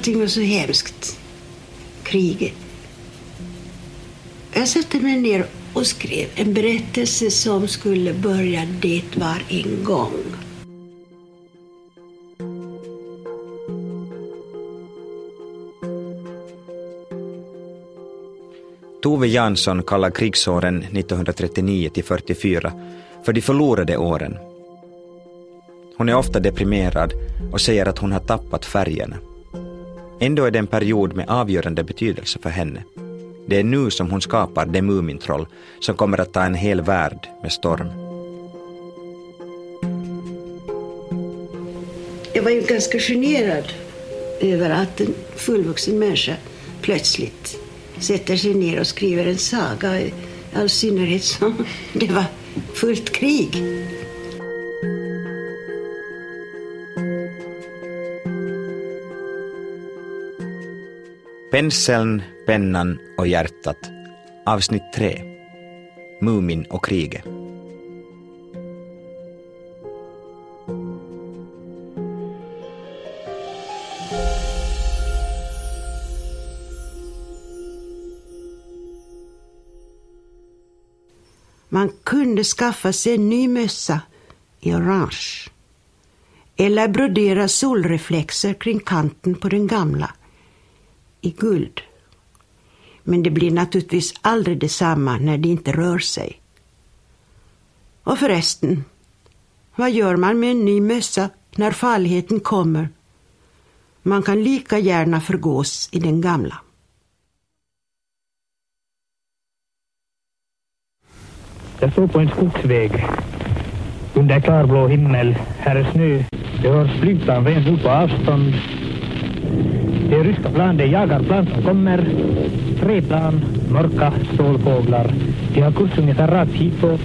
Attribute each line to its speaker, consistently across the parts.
Speaker 1: allting var så hemskt. Kriget. Jag satte mig ner och skrev en berättelse som skulle börja Det var en gång.
Speaker 2: Tove Jansson kallar krigsåren 1939 till 44 för de förlorade åren. Hon är ofta deprimerad och säger att hon har tappat färgerna. Ändå är det en period med avgörande betydelse för henne. Det är nu som hon skapar det Mumintroll som kommer att ta en hel värld med storm.
Speaker 1: Jag var ju ganska generad över att en fullvuxen människa plötsligt sätter sig ner och skriver en saga. I all synnerhet som det var fullt krig.
Speaker 2: Penseln, pennan och hjärtat. Avsnitt 3. Mumin och kriget.
Speaker 1: Man kunde skaffa sig en ny mössa i orange. Eller brodera solreflexer kring kanten på den gamla i guld. Men det blir naturligtvis aldrig detsamma när det inte rör sig. Och förresten, vad gör man med en ny mössa när farligheten kommer? Man kan lika gärna förgås i den gamla.
Speaker 3: Jag står på en skogsväg. Under klarblå himmel. Här är snö. Det hörs flygplan rent ut på avstånd. Det är ryska plan, det är jagarplan som kommer. Tre plan, mörka stålfåglar. De har kurs ungefär rakt hitåt.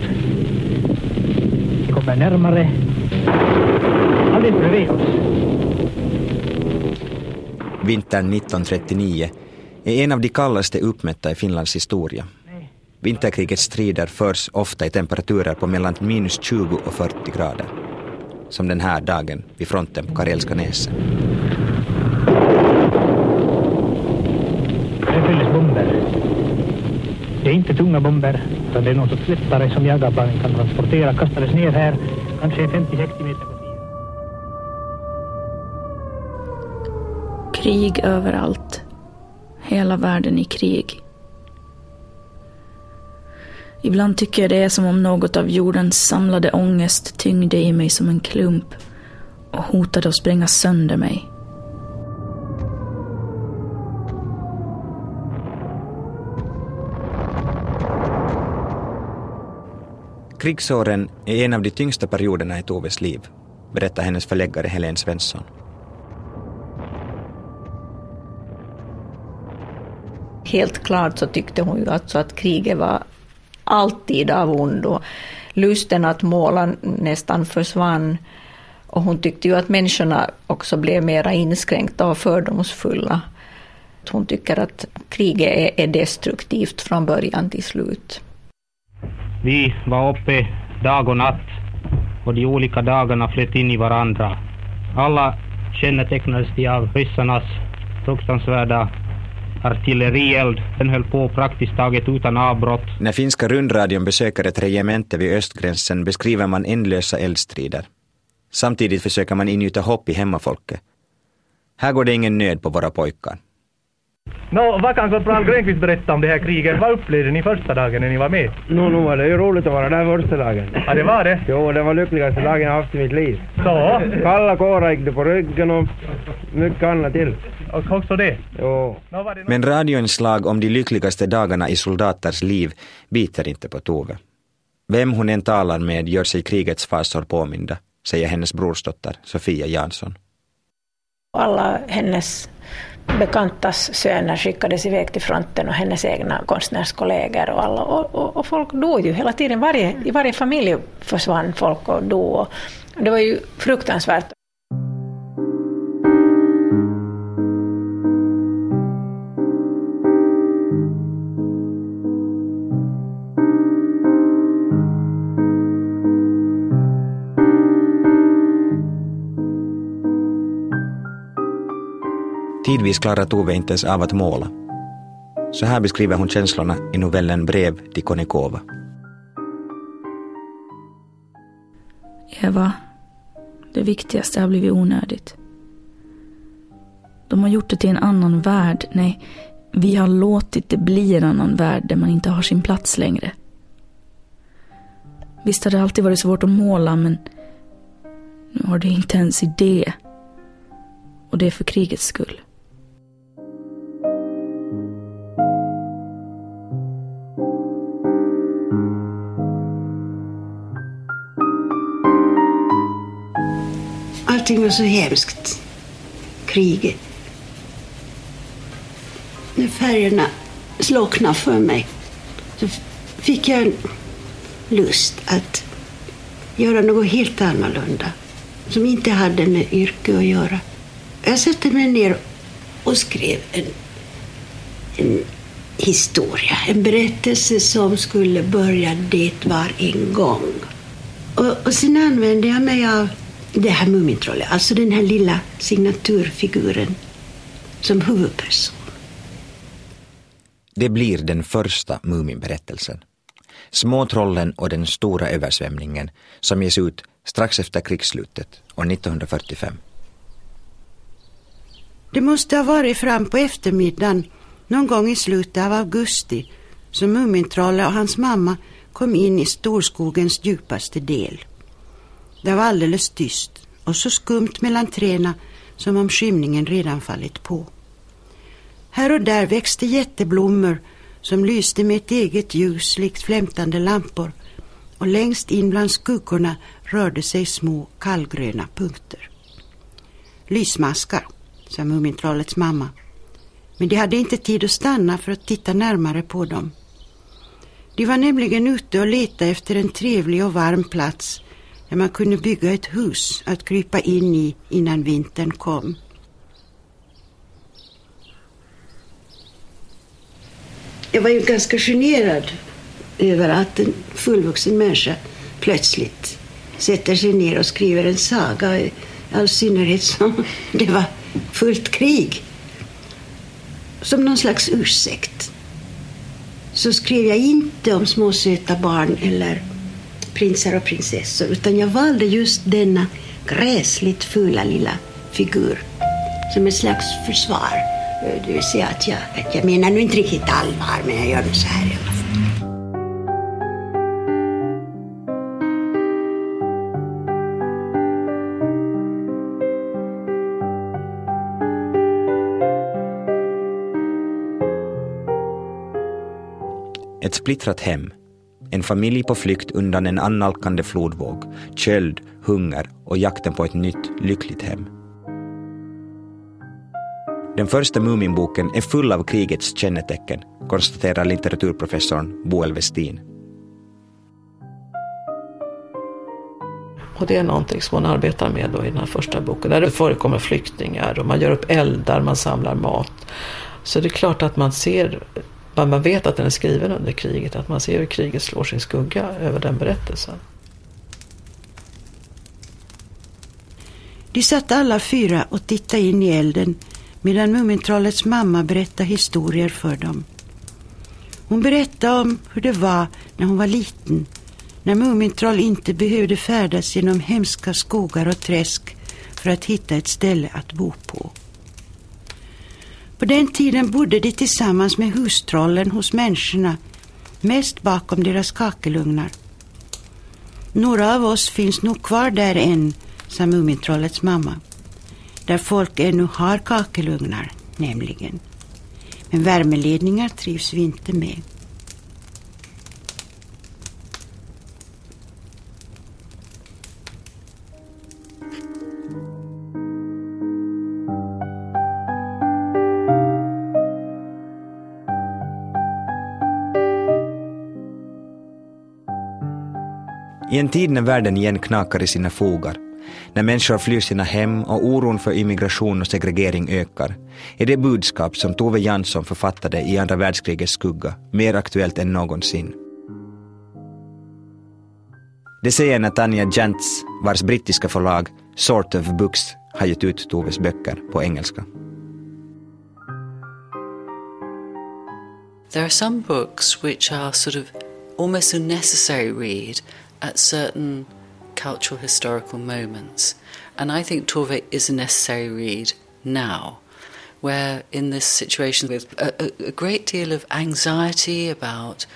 Speaker 3: De kommer närmare. Alldeles bredvid oss.
Speaker 2: Vintern 1939 är en av de kallaste uppmätta i Finlands historia. Vinterkrigets strider förs ofta i temperaturer på mellan minus 20 och 40 grader. Som den här dagen vid fronten på Karelska näset.
Speaker 3: Det fylls bomber. Det är inte tunga bomber, utan det är någon sorts lättare som jagarplanen kan transportera. Kastades ner här, kanske 50-60 meter på tiden.
Speaker 4: Krig överallt. Hela världen i krig. Ibland tycker jag det är som om något av jordens samlade ångest tyngde i mig som en klump och hotade att spränga sönder mig.
Speaker 2: Krigsåren är en av de tyngsta perioderna i Toves liv, berättar hennes förläggare Helene Svensson.
Speaker 5: Helt klart så tyckte hon ju alltså att kriget var alltid av ondo. Lusten att måla nästan försvann. Och hon tyckte ju att människorna också blev mera inskränkta och fördomsfulla. Hon tycker att kriget är, är destruktivt från början till slut.
Speaker 3: Vi var uppe dag och natt och de olika dagarna flöt in i varandra. Alla kännetecknades de av ryssarnas fruktansvärda artillerield. Den höll på praktiskt taget utan avbrott.
Speaker 2: När finska rundradion besöker ett regemente vid östgränsen beskriver man ändlösa eldstrider. Samtidigt försöker man ingjuta hopp i hemmafolket. Här går det ingen nöd på våra pojkar.
Speaker 3: Nå, vad kan korpral Grenqvist berätta om det här kriget? Vad upplevde ni första dagen när ni var med?
Speaker 6: Nå, nu var det ju roligt att vara där första dagen.
Speaker 3: Ja, det var det.
Speaker 6: Jo, det var lyckligaste dagen jag haft i mitt liv.
Speaker 3: Så,
Speaker 6: Kalla kårar gick det på ryggen och mycket annat till.
Speaker 3: och också det.
Speaker 6: Jo.
Speaker 2: Men radioinslag om de lyckligaste dagarna i soldaters liv biter inte på Tove. Vem hon än talar med gör sig krigets fasor påminda, säger hennes brorsdotter Sofia Jansson.
Speaker 7: Alla hennes bekantas söner skickades iväg till fronten och hennes egna konstnärskollegor och alla. Och, och, och folk dog ju hela tiden. Varje, I varje familj försvann folk och dog. Och det var ju fruktansvärt.
Speaker 2: Tidvis klarar Tove inte ens av att måla. Så här beskriver hon känslorna i novellen Brev till Konikova.
Speaker 4: Eva, det viktigaste har blivit onödigt. De har gjort det till en annan värld. Nej, vi har låtit det bli en annan värld där man inte har sin plats längre. Visst har det alltid varit svårt att måla, men nu har du inte ens idé. Och det är för krigets skull.
Speaker 1: Var så hemskt. Kriget. När färgerna slocknade för mig så fick jag en lust att göra något helt annorlunda som inte hade med yrke att göra. Jag satte mig ner och skrev en, en historia, en berättelse som skulle börja Det var en gång. Och, och sen använde jag mig av det här Mumintrollet, alltså den här lilla signaturfiguren som huvudperson.
Speaker 2: Det blir den första Muminberättelsen. Småtrollen och den stora översvämningen som ges ut strax efter krigsslutet år 1945.
Speaker 1: Det måste ha varit fram på eftermiddagen någon gång i slutet av augusti som Mumintrollet och hans mamma kom in i storskogens djupaste del. Det var alldeles tyst och så skumt mellan träna som om skymningen redan fallit på. Här och där växte jätteblommor som lyste med ett eget ljus likt flämtande lampor och längst in bland skuggorna rörde sig små kallgröna punkter. Lysmaskar, sa Mumintrollets mamma. Men de hade inte tid att stanna för att titta närmare på dem. De var nämligen ute och letade efter en trevlig och varm plats där man kunde bygga ett hus att krypa in i innan vintern kom. Jag var ju ganska generad över att en fullvuxen människa plötsligt sätter sig ner och skriver en saga, i all synnerhet som det var fullt krig. Som någon slags ursäkt så skrev jag inte om små söta barn eller prinsar och prinsessor utan jag valde just denna gräsligt fula lilla figur som ett slags försvar. Eh, det vill säga att jag, att jag menar nu inte riktigt allvar men jag gör det så här i alla fall.
Speaker 2: Ett splittrat hem. En familj på flykt undan en annalkande flodvåg, köld, hunger och jakten på ett nytt, lyckligt hem. Den första Muminboken är full av krigets kännetecken, konstaterar litteraturprofessorn Boel Westin.
Speaker 8: Och det är någonting som hon arbetar med då i den här första boken. Där det förekommer flyktingar och man gör upp eldar, man samlar mat. Så det är klart att man ser, men man vet att den är skriven under kriget, att man ser hur kriget slår sin skugga över den berättelsen.
Speaker 1: De satt alla fyra och tittade in i elden medan Mumintrollets mamma berättade historier för dem. Hon berättade om hur det var när hon var liten, när Mumintroll inte behövde färdas genom hemska skogar och träsk för att hitta ett ställe att bo på. På den tiden bodde de tillsammans med hustrollen hos människorna, mest bakom deras kakelugnar. Några av oss finns nog kvar där än, sa Mumintrollets mamma där folk ännu har kakelugnar nämligen. Men värmeledningar trivs vi inte med.
Speaker 2: I en tid när världen igen knakar i sina fogar, när människor flyr sina hem och oron för immigration och segregering ökar, är det budskap som Tove Jansson författade i andra världskrigets skugga mer aktuellt än någonsin. Det säger Natania Jantz, vars brittiska förlag Sort of Books har gett ut Toves böcker på engelska.
Speaker 9: There are some books which are sort of almost a necessary read at certain cultural historical moments. And I think Tove is a necessary read now, where in this situation with a, a great deal of anxiety about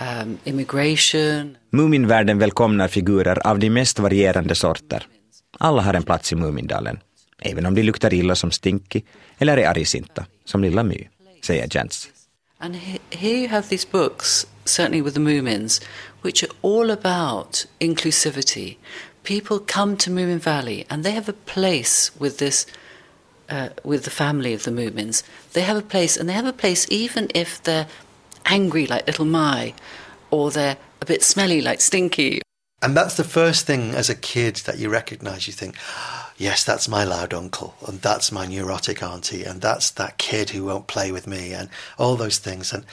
Speaker 9: um, immigration.
Speaker 2: Muminvärlden välkomnar figurer av de mest varierande sorter. Alla har en plats i Mumindalen, även om de luktar illa som Stinky eller är argsinta som Lilla My, säger Jens.
Speaker 9: And here you have these books, certainly with the Moomins, which are all about inclusivity. People come to Moomin Valley and they have a place with this, uh, with the family of the Moomins. They have a place, and they have a place even if they're angry like Little Mai, or they're a bit smelly like Stinky.
Speaker 10: And that's the first thing as a kid that you recognize. You think, yes, that's my loud uncle, and that's my neurotic auntie, and that's that kid who won't play with me, and all those things. And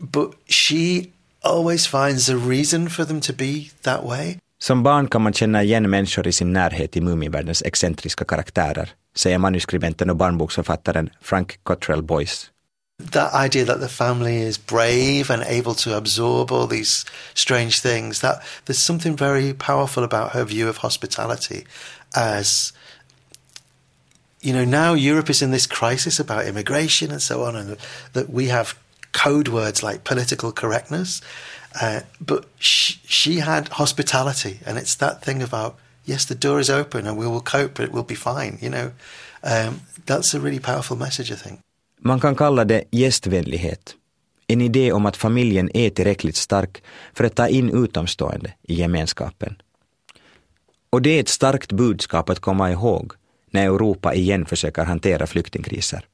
Speaker 10: but she always finds a reason for them to be that way.
Speaker 2: Som barn kan man känna igen människor i sin närhet i Muminvärldens excentriska karaktärer, säger manuskribenten och barnboksförfattaren Frank Cottrell Boyce.
Speaker 10: That idea that the family is brave and able to absorb all these strange things, that there's something very powerful about her view of hospitality as you know, now Europe is in this crisis about immigration and so on, and that we have code words like political correctness. Uh, but she, she had hospitality, and it's that thing about yes, the door is open and we will cope, but it will be fine. You know, um, that's a really powerful message, I think.
Speaker 2: Man kan kalla det gästvänlighet. En idé om att familjen är tillräckligt stark för att ta in utomstående i gemenskapen. Och det är ett starkt budskap att komma ihåg när Europa igen försöker hantera flyktingkriser.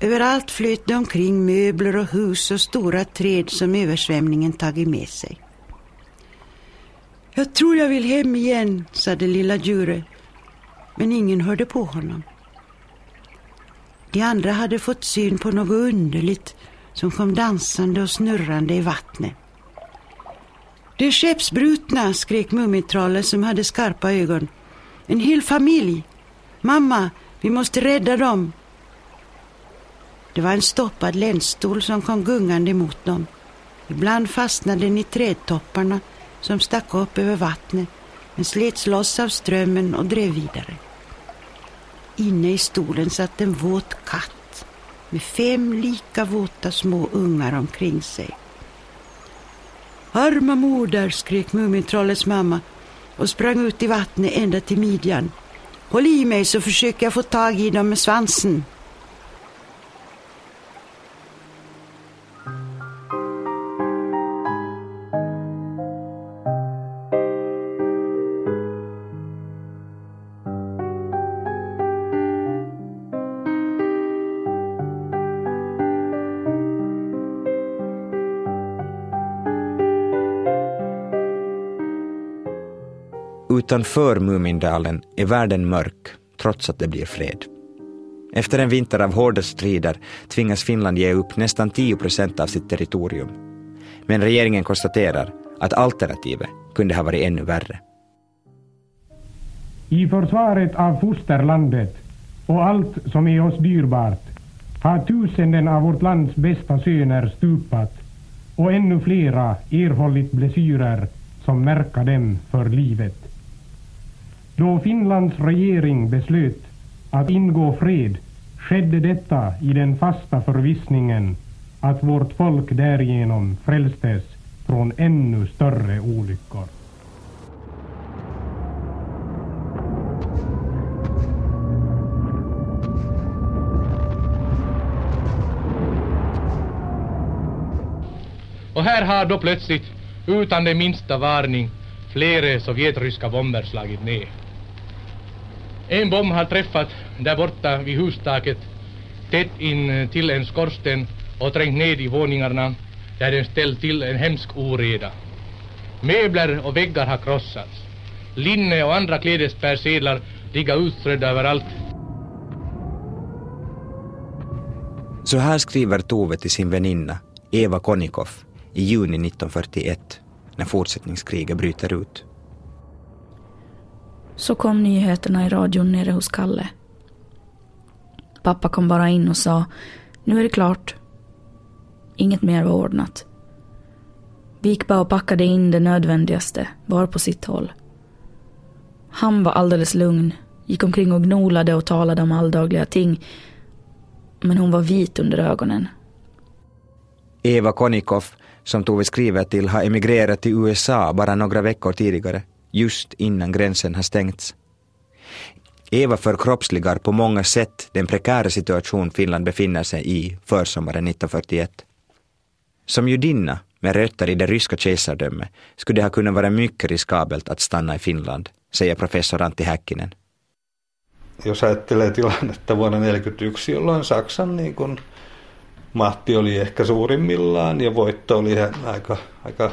Speaker 1: Överallt flöt det omkring möbler och hus och stora träd som översvämningen tagit med sig. Jag tror jag vill hem igen, sade lilla Djure. Men ingen hörde på honom. De andra hade fått syn på något underligt som kom dansande och snurrande i vattnet. Det är skeppsbrutna, skrek Mumintrollen som hade skarpa ögon. En hel familj. Mamma, vi måste rädda dem. Det var en stoppad länsstol som kom gungande mot dem. Ibland fastnade den i trädtopparna som stack upp över vattnet men slets loss av strömmen och drev vidare. Inne i stolen satt en våt katt med fem lika våta små ungar omkring sig. Arma moder, skrek Mumintrollets mamma och sprang ut i vattnet ända till midjan. Håll i mig så försöker jag få tag i dem med svansen.
Speaker 2: Utanför Mumindalen är världen mörk, trots att det blir fred. Efter en vinter av hårda strider tvingas Finland ge upp nästan 10 procent av sitt territorium. Men regeringen konstaterar att alternativet kunde ha varit ännu värre.
Speaker 11: I försvaret av fosterlandet och allt som är oss dyrbart har tusenden av vårt lands bästa söner stupat och ännu flera erhållit blessyrer som märka dem för livet. Då Finlands regering beslöt att ingå fred skedde detta i den fasta förvissningen att vårt folk därigenom frälstes från ännu större olyckor.
Speaker 12: Och här har då plötsligt, utan den minsta varning, flera sovjetryska bomber slagit ner. En bomb har träffat där borta vid hustaket tätt in eh, till en skorsten och trängt ned i våningarna där den ställt till en hemsk oreda. Möbler och väggar har krossats. Linne och andra klädespersedlar ligger utströdda överallt.
Speaker 2: Så här skriver Tove till sin väninna Eva Konikoff i juni 1941 när fortsättningskriget bryter ut.
Speaker 4: Så kom nyheterna i radion nere hos Kalle. Pappa kom bara in och sa, nu är det klart. Inget mer var ordnat. Vi gick bara och packade in det nödvändigaste, var på sitt håll. Han var alldeles lugn, gick omkring och gnolade och talade om alldagliga ting. Men hon var vit under ögonen.
Speaker 2: Eva Konikoff, som Tove skriver till, har emigrerat till USA bara några veckor tidigare, just innan gränsen har stängts. Eva förkroppsligar på många sätt den prekära situation Finland befinner sig i försommaren 1941. Som judinna med rötter i det ryska kejsardömet skulle det ha kunnat vara mycket riskabelt att stanna i Finland, säger professor Antti Häkkinen.
Speaker 13: Jos ajattelee tilannetta vuonna 1941, jolloin Saksan niin kun mahti oli ehkä suurimmillaan ja voitto oli aika, aika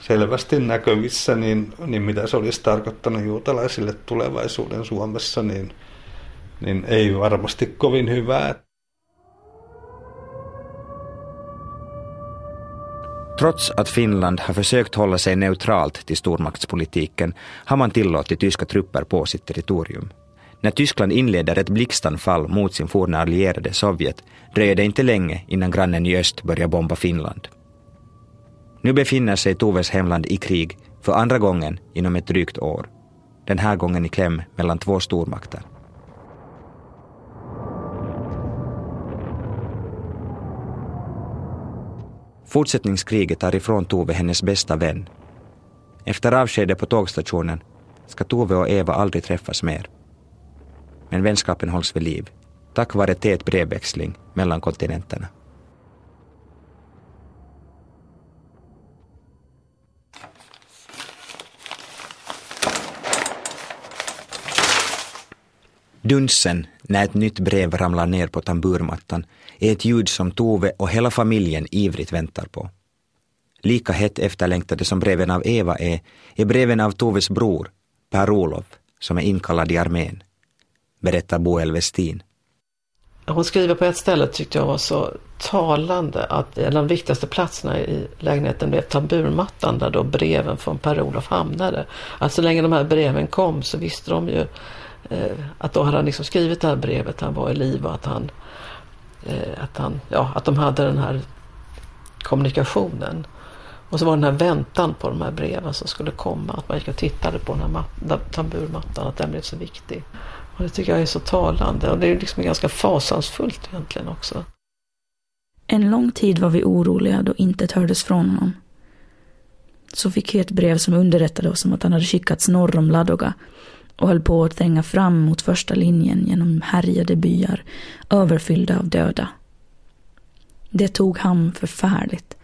Speaker 13: selvästi näkövissä, niin, niin mitä se olisi tarkoittanut juutalaisille tulevaisuuden Suomessa, niin, niin ei varmasti kovin hyvää.
Speaker 2: Trots att Finland har försökt hålla sig neutralt till stormaktspolitiken har man tillåtit tyska trupper på sitt territorium. När Tyskland inleder ett blixtanfall mot sin forna allierade Sovjet dröjer det inte länge innan grannen i öst börjar bomba Finland. Nu befinner sig Toves hemland i krig för andra gången inom ett drygt år. Den här gången i kläm mellan två stormakter. Fortsättningskriget tar ifrån Tove hennes bästa vän. Efter avskedet på tågstationen ska Tove och Eva aldrig träffas mer. Men vänskapen hålls vid liv, tack vare tät brevväxling mellan kontinenterna. Dunsen när ett nytt brev ramlar ner på tamburmattan är ett ljud som Tove och hela familjen ivrigt väntar på. Lika hett efterlängtade som breven av Eva är, är breven av Toves bror, Per-Olof, som är inkallad i armén, berättar Boel Westin.
Speaker 8: Hon skriver på ett ställe tyckte jag var så talande att en av de viktigaste platserna i lägenheten blev tamburmattan där då breven från Per-Olof hamnade. Att så länge de här breven kom så visste de ju Eh, att då hade han liksom skrivit det här brevet, han var i liv och att han, eh, att han, ja, att de hade den här kommunikationen. Och så var den här väntan på de här breven som skulle komma, att man gick och tittade på den här tamburmattan, att den blev så viktig. Och det tycker jag är så talande och det är liksom ganska fasansfullt egentligen också.
Speaker 4: En lång tid var vi oroliga då intet hördes från honom. Så fick vi ett brev som underrättade oss om att han hade skickats norr om Ladoga och höll på att tränga fram mot första linjen genom härjade byar, överfyllda av döda. Det tog Ham förfärligt.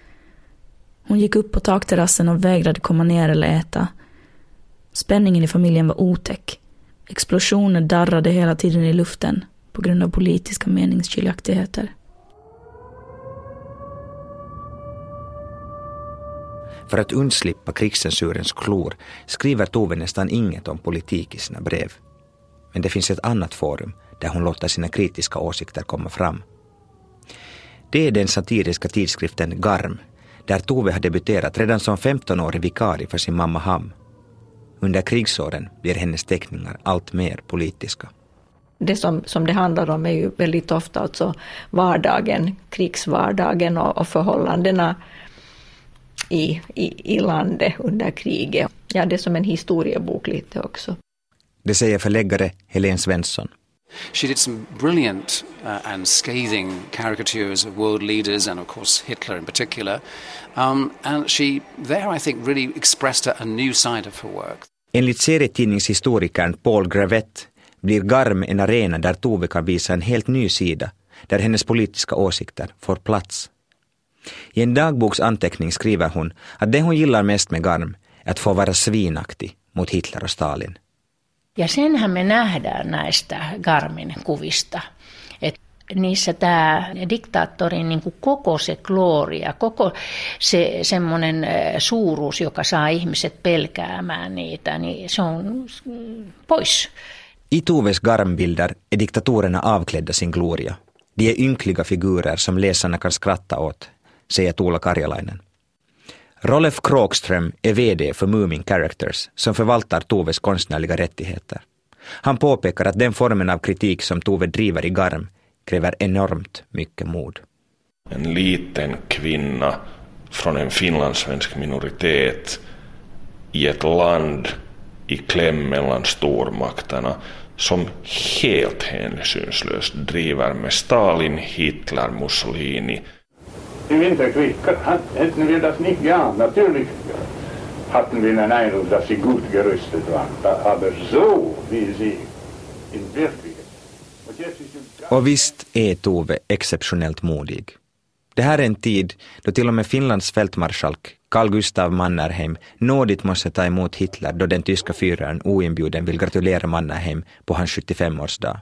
Speaker 4: Hon gick upp på takterrassen och vägrade komma ner eller äta. Spänningen i familjen var otäck. Explosioner darrade hela tiden i luften på grund av politiska meningsskiljaktigheter.
Speaker 2: För att undslippa krigscensurens klor skriver Tove nästan inget om politik i sina brev. Men det finns ett annat forum där hon låter sina kritiska åsikter komma fram. Det är den satiriska tidskriften Garm, där Tove har debuterat redan som 15-årig vikarie för sin mamma Ham. Under krigsåren blir hennes teckningar allt mer politiska.
Speaker 5: Det som, som det handlar om är ju väldigt ofta alltså vardagen, krigsvardagen och, och förhållandena i, i, i landet under kriget. Ja, det är som en historiebok lite också.
Speaker 2: Det säger förläggare Helene Svensson.
Speaker 14: She did some brilliant uh, and scathing caricatures of world leaders and, of course, Hitler in particular. Um, and she, there, I think, really expressed a, a new side of her work.
Speaker 2: Enligt serietidningshistorikern Paul Gravett blir Garm en arena där Tove kan visa en helt ny sida, där hennes politiska åsikter får plats. I en dagboksanteckning skriver hon att det hon gillar mest med Garm är att få vara svinaktig mot Hitler och Stalin.
Speaker 15: Ja senhän me nähdään näistä Garmin kuvista, että niissä tämä diktaattorin niin kuin koko se gloria, koko se semmoinen suuruus, joka saa ihmiset pelkäämään niitä, niin se on pois.
Speaker 2: I Toves Garmbilder är diktatorerna avklädda sin gloria. De är ynkliga figurer som läsarna kan skratta åt, säger Tuula Karjalainen. Rolf Kråkström är VD för Moomin Characters som förvaltar Toves konstnärliga rättigheter. Han påpekar att den formen av kritik som Tove driver i Garm kräver enormt mycket mod.
Speaker 16: En liten kvinna från en finlandssvensk minoritet i ett land i kläm mellan stormakterna som helt hänsynslöst driver med Stalin, Hitler, Mussolini.
Speaker 17: Die Winterkrieg hätten wir das hatten wir den Eindruck, dass gut gerüstet waren. Aber so wie sie in Wirklichkeit.
Speaker 2: Och visst är Tove exceptionellt modig. Det här är en tid då till och med Finlands fältmarskalk Carl Gustav Mannerheim nådigt måste ta emot Hitler då den tyska fyraren oinbjuden vill gratulera Mannerheim på hans 75-årsdag.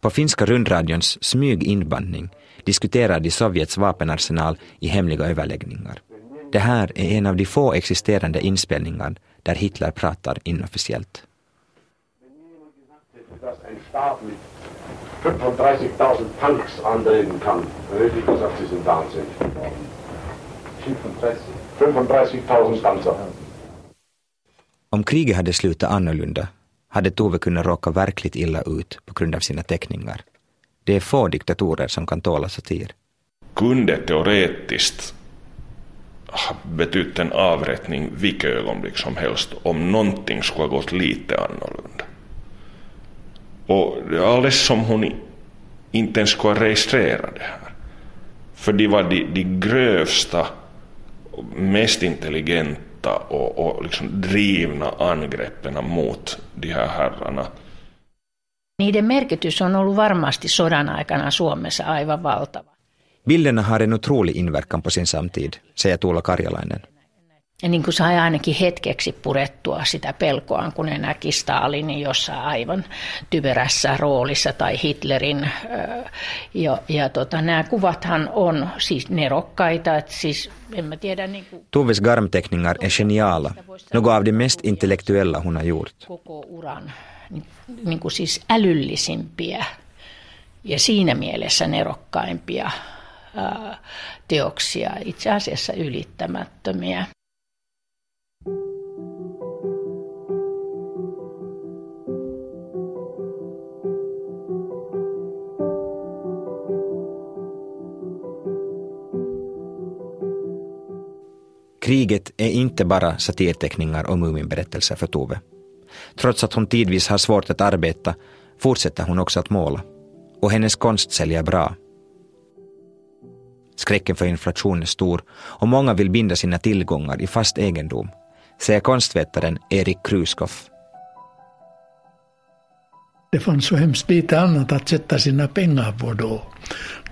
Speaker 2: På finska rundradions smyginbandning de Sovjets vapenarsenal i hemliga överläggningar. Det här är en av de få existerande inspelningar där Hitler pratar inofficiellt.
Speaker 17: 35.000 kann. Gesagt, Sie sind wahnsinnig geworden. 35 000 Panzer.
Speaker 2: Om kriget hade slutat annorlunda hade Tove kunnat råka verkligt illa ut på grund av sina teckningar. Det är få diktatorer som kan tåla satir.
Speaker 16: Kunde teoretiskt ha ah, betytt en avrättning vilket ögonblick som helst om någonting skulle ha gått lite annorlunda. Och det är alldeles som hon inte ens skulle ha registrerat det här. För de var de, de grövsta, mest intelligenta och, och liksom drivna angreppen mot de här herrarna.
Speaker 15: Niiden merkitys on ollut varmasti sodan aikana Suomessa aivan valtava.
Speaker 2: Bilderna har en otrolig inverkan på sin samtid, säger Tuula Karjalainen.
Speaker 15: Ja niin kuin sai ainakin hetkeksi purettua sitä pelkoaan, kun ne näki Stalinin jossain aivan typerässä roolissa tai Hitlerin. Ja, ja tota, nämä kuvathan on siis nerokkaita, että siis en mä tiedä... Niin kuin...
Speaker 2: Tuves garmteckningar är geniala, något av det mest intellektuella hon har gjort.
Speaker 15: Koko uran niin, kuin siis älyllisimpiä ja siinä mielessä nerokkaimpia teoksia, itse asiassa ylittämättömiä.
Speaker 2: Kriget är inte bara satirteckningar och Muminberättelser för Tove. Trots att hon tidvis har svårt att arbeta fortsätter hon också att måla. Och hennes konst säljer bra. Skräcken för inflation är stor och många vill binda sina tillgångar i fast egendom, säger konstvetaren Erik Kruskoff.
Speaker 18: Det fanns så hemskt lite annat att sätta sina pengar på då.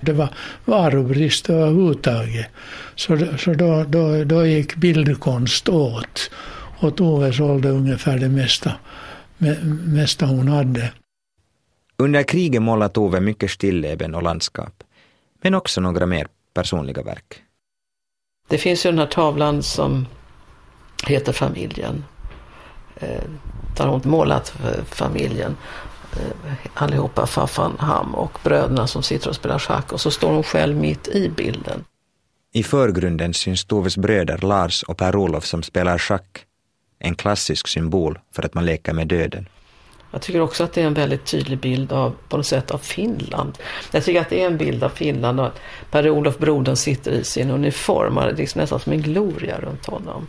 Speaker 18: Det var varubrist överhuvudtaget. Så, så då, då, då gick bildkonst åt. Och Tove sålde ungefär det mesta, mesta hon hade.
Speaker 2: Under kriget målade Tove mycket stilleben och landskap. Men också några mer personliga verk.
Speaker 8: Det finns ju den här tavlan som heter Familjen. Eh, där hon målat familjen. Eh, allihopa, farfan Ham och bröderna som sitter och spelar schack och så står hon själv mitt i bilden.
Speaker 2: I förgrunden syns Toves bröder Lars och Per-Olof som spelar schack. En klassisk symbol för att man leker med döden.
Speaker 8: Jag tycker också att det är en väldigt tydlig bild av, på något sätt, av Finland. Jag tycker att det är en bild av Finland och att Per-Olof brodern sitter i sin uniform. Det är liksom nästan som en gloria runt honom.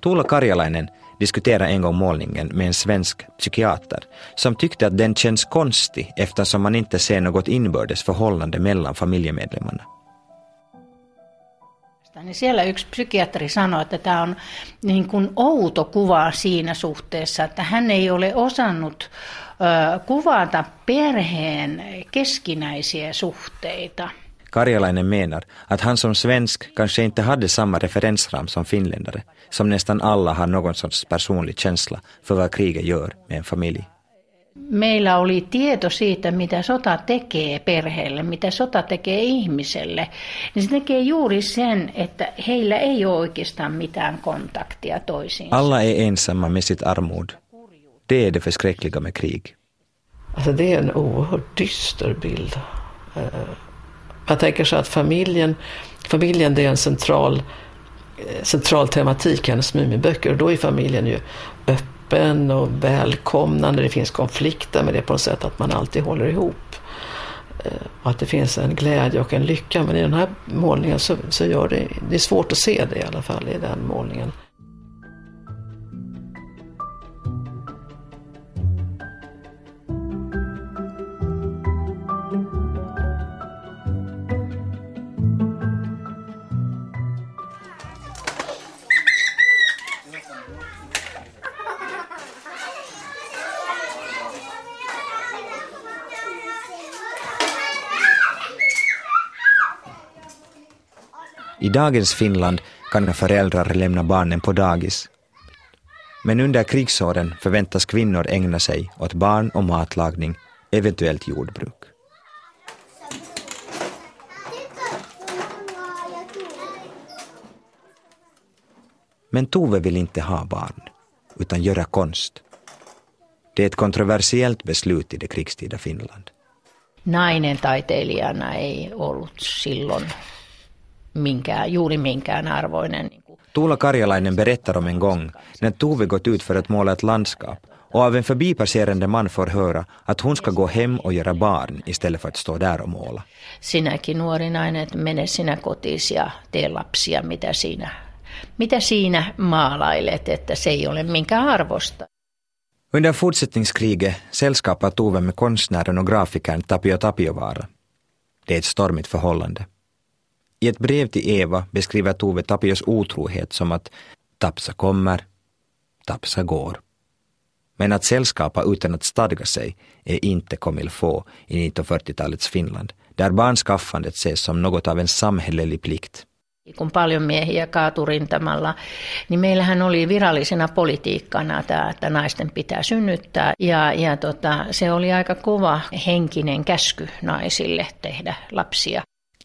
Speaker 2: Tuula Karjalainen diskuterade en gång målningen med en svensk psykiater som tyckte att den känns konstig eftersom man inte ser något inbördes förhållande mellan familjemedlemmarna.
Speaker 15: Niin siellä yksi psykiatri sanoi, että tämä on niin kuin outo kuva siinä suhteessa, että hän ei ole osannut kuvata perheen keskinäisiä suhteita.
Speaker 2: Karjalainen menar att han som svensk kanske inte hade samma referensram som finländare, som nästan alla har någon sorts personlig känsla för vad kriget gör med en familj.
Speaker 15: Meillä oli tieto siitä, mitä sota tekee perheelle, mitä sota tekee ihmiselle. Niin se tekee juuri sen, että heillä ei ole oikeastaan mitään kontaktia toisiinsa.
Speaker 2: Alla är ensamma med sitt armod. Det är det förskräckliga med krig.
Speaker 8: Alltså det är en oerhört dyster bild. Man tänker sig att familjen, familjen det är en central, eh, central tematik i hennes Muminböcker och då är familjen ju öppen och välkomnande. Det finns konflikter med det på något sätt att man alltid håller ihop. Eh, och att det finns en glädje och en lycka. Men i den här målningen så, så gör det, det är svårt att se det i alla fall i den målningen.
Speaker 2: Dagens Finland kan föräldrar lämna barnen på dagis. Men under krigsåren förväntas kvinnor ägna sig åt barn och matlagning, eventuellt jordbruk. Men Tove vill inte ha barn, utan göra konst. Det är ett kontroversiellt beslut i det krigstida Finland.
Speaker 15: Nainen taiteilijana ei ollut silloin minkään, juuri minkään arvoinen.
Speaker 2: Tuula Karjalainen berättar om en gång när Tove gått ut för att måla ett landskap och av en förbipasserande man får höra att hon ska gå hem och göra barn istället för att stå där och måla.
Speaker 15: Sinäkin nuori nainen, mene sinä kotiin ja tee lapsia, mitä siinä, mitä siinä maalailet, että se ei ole minkään arvosta.
Speaker 2: Under fortsättningskriget sällskapar Tove med konstnären och grafikern Tapio Tapiovaara. Det är ett stormigt förhållande. I ett brev till Eva beskriver Tove Tapios otrohet som att Tapsa kommer, Tapsa går. Men att sällskapa utan att stadga sig är inte il faut i 1940-talets Finland, där barnskaffandet ses som något av en samhällelig plikt.
Speaker 15: Kun paljon miehiä kaatui rintamalla, niin meillähän oli virallisena politiikkana tämä, että naisten pitää synnyttää. Ja, ja tota, se oli aika kova henkinen käsky naisille tehdä lapsia.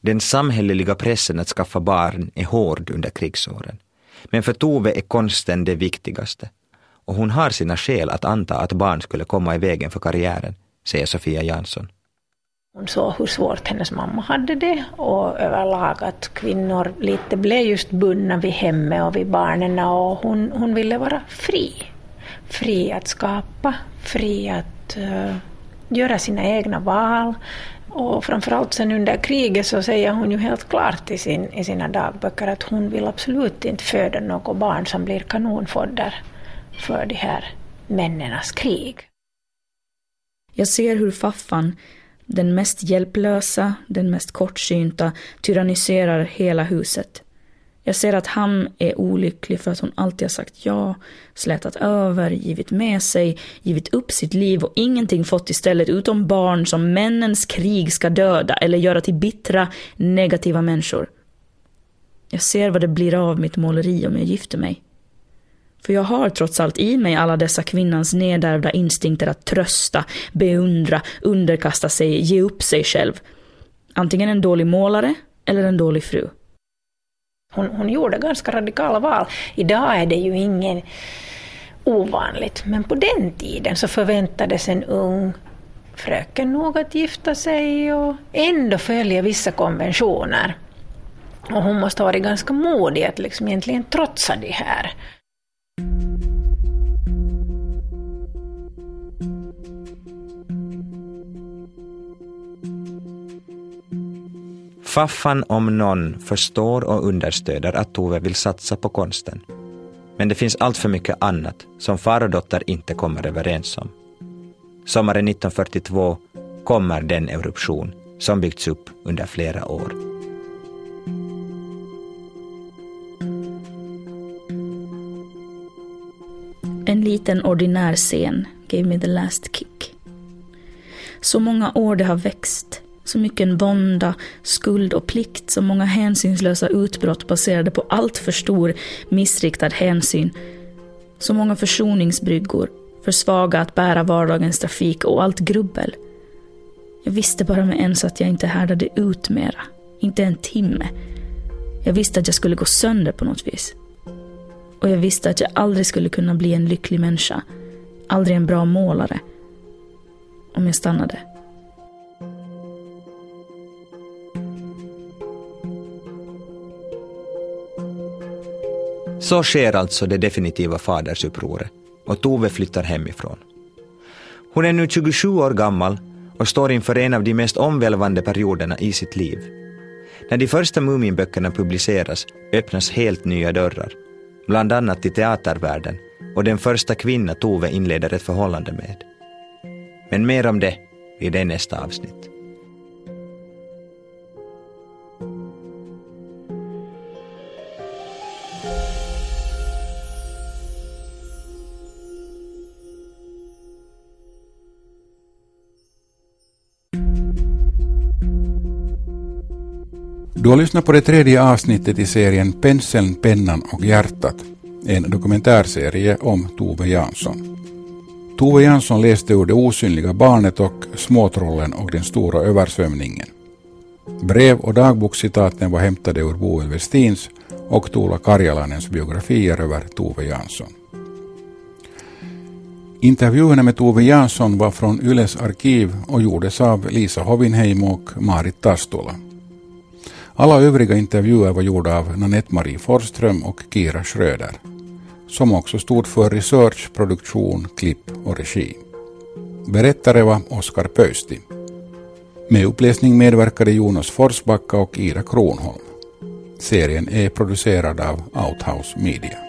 Speaker 2: Den samhälleliga pressen att skaffa barn är hård under krigsåren. Men för Tove är konsten det viktigaste. Och hon har sina skäl att anta att barn skulle komma i vägen för karriären, säger Sofia Jansson.
Speaker 7: Hon såg hur svårt hennes mamma hade det och överlag att kvinnor lite blev just bundna vid hemmet och vid barnen och hon, hon ville vara fri. Fri att skapa, fri att uh, göra sina egna val, och framförallt sen under kriget så säger hon ju helt klart i, sin, i sina dagböcker att hon vill absolut inte föda något barn som blir kanonfodder för de här männenas krig.
Speaker 4: Jag ser hur faffan, den mest hjälplösa, den mest kortsynta, tyranniserar hela huset. Jag ser att han är olycklig för att hon alltid har sagt ja, slätat över, givit med sig, givit upp sitt liv och ingenting fått istället utom barn som männens krig ska döda eller göra till bittra, negativa människor. Jag ser vad det blir av mitt måleri om jag gifter mig. För jag har trots allt i mig alla dessa kvinnans nedärvda instinkter att trösta, beundra, underkasta sig, ge upp sig själv. Antingen en dålig målare eller en dålig fru.
Speaker 7: Hon, hon gjorde ganska radikala val. Idag är det ju ingen ovanligt, men på den tiden så förväntades en ung fröken nog att gifta sig och ändå följa vissa konventioner. Och hon måste ha varit ganska modig att liksom egentligen trotsa de här.
Speaker 2: Faffan om någon förstår och understöder att Tove vill satsa på konsten. Men det finns allt för mycket annat som far och dotter inte kommer överens om. Sommaren 1942 kommer den eruption som byggts upp under flera år.
Speaker 4: En liten ordinär scen gave me the last kick. Så många år det har växt så mycket vånda, skuld och plikt, så många hänsynslösa utbrott baserade på allt för stor missriktad hänsyn. Så många försoningsbryggor, för svaga att bära vardagens trafik och allt grubbel. Jag visste bara med ens att jag inte härdade ut mera. Inte en timme. Jag visste att jag skulle gå sönder på något vis. Och jag visste att jag aldrig skulle kunna bli en lycklig människa. Aldrig en bra målare. Om jag stannade.
Speaker 2: Så sker alltså det definitiva fadersupproret och Tove flyttar hemifrån. Hon är nu 27 år gammal och står inför en av de mest omvälvande perioderna i sitt liv. När de första Muminböckerna publiceras öppnas helt nya dörrar, bland annat till teatervärlden och den första kvinna Tove inleder ett förhållande med. Men mer om det i det nästa avsnitt.
Speaker 19: Du har lyssnat på det tredje avsnittet i serien Penseln, pennan och hjärtat, en dokumentärserie om Tove Jansson. Tove Jansson läste ur Det osynliga barnet och Småtrollen och den stora översvämningen. Brev och dagbokscitaten var hämtade ur Boel Westins och Tuula Karjalanens biografier över Tove Jansson. Intervjuerna med Tove Jansson var från Yles arkiv och gjordes av Lisa Hovinheim och Marit Tastola. Alla övriga intervjuer var gjorda av Nanette-Marie Forsström och Kira Schröder, som också stod för research, produktion, klipp och regi. Berättare var Oskar Pöysti. Med uppläsning medverkade Jonas Forsbacka och Ida Kronholm. Serien är producerad av Outhouse Media.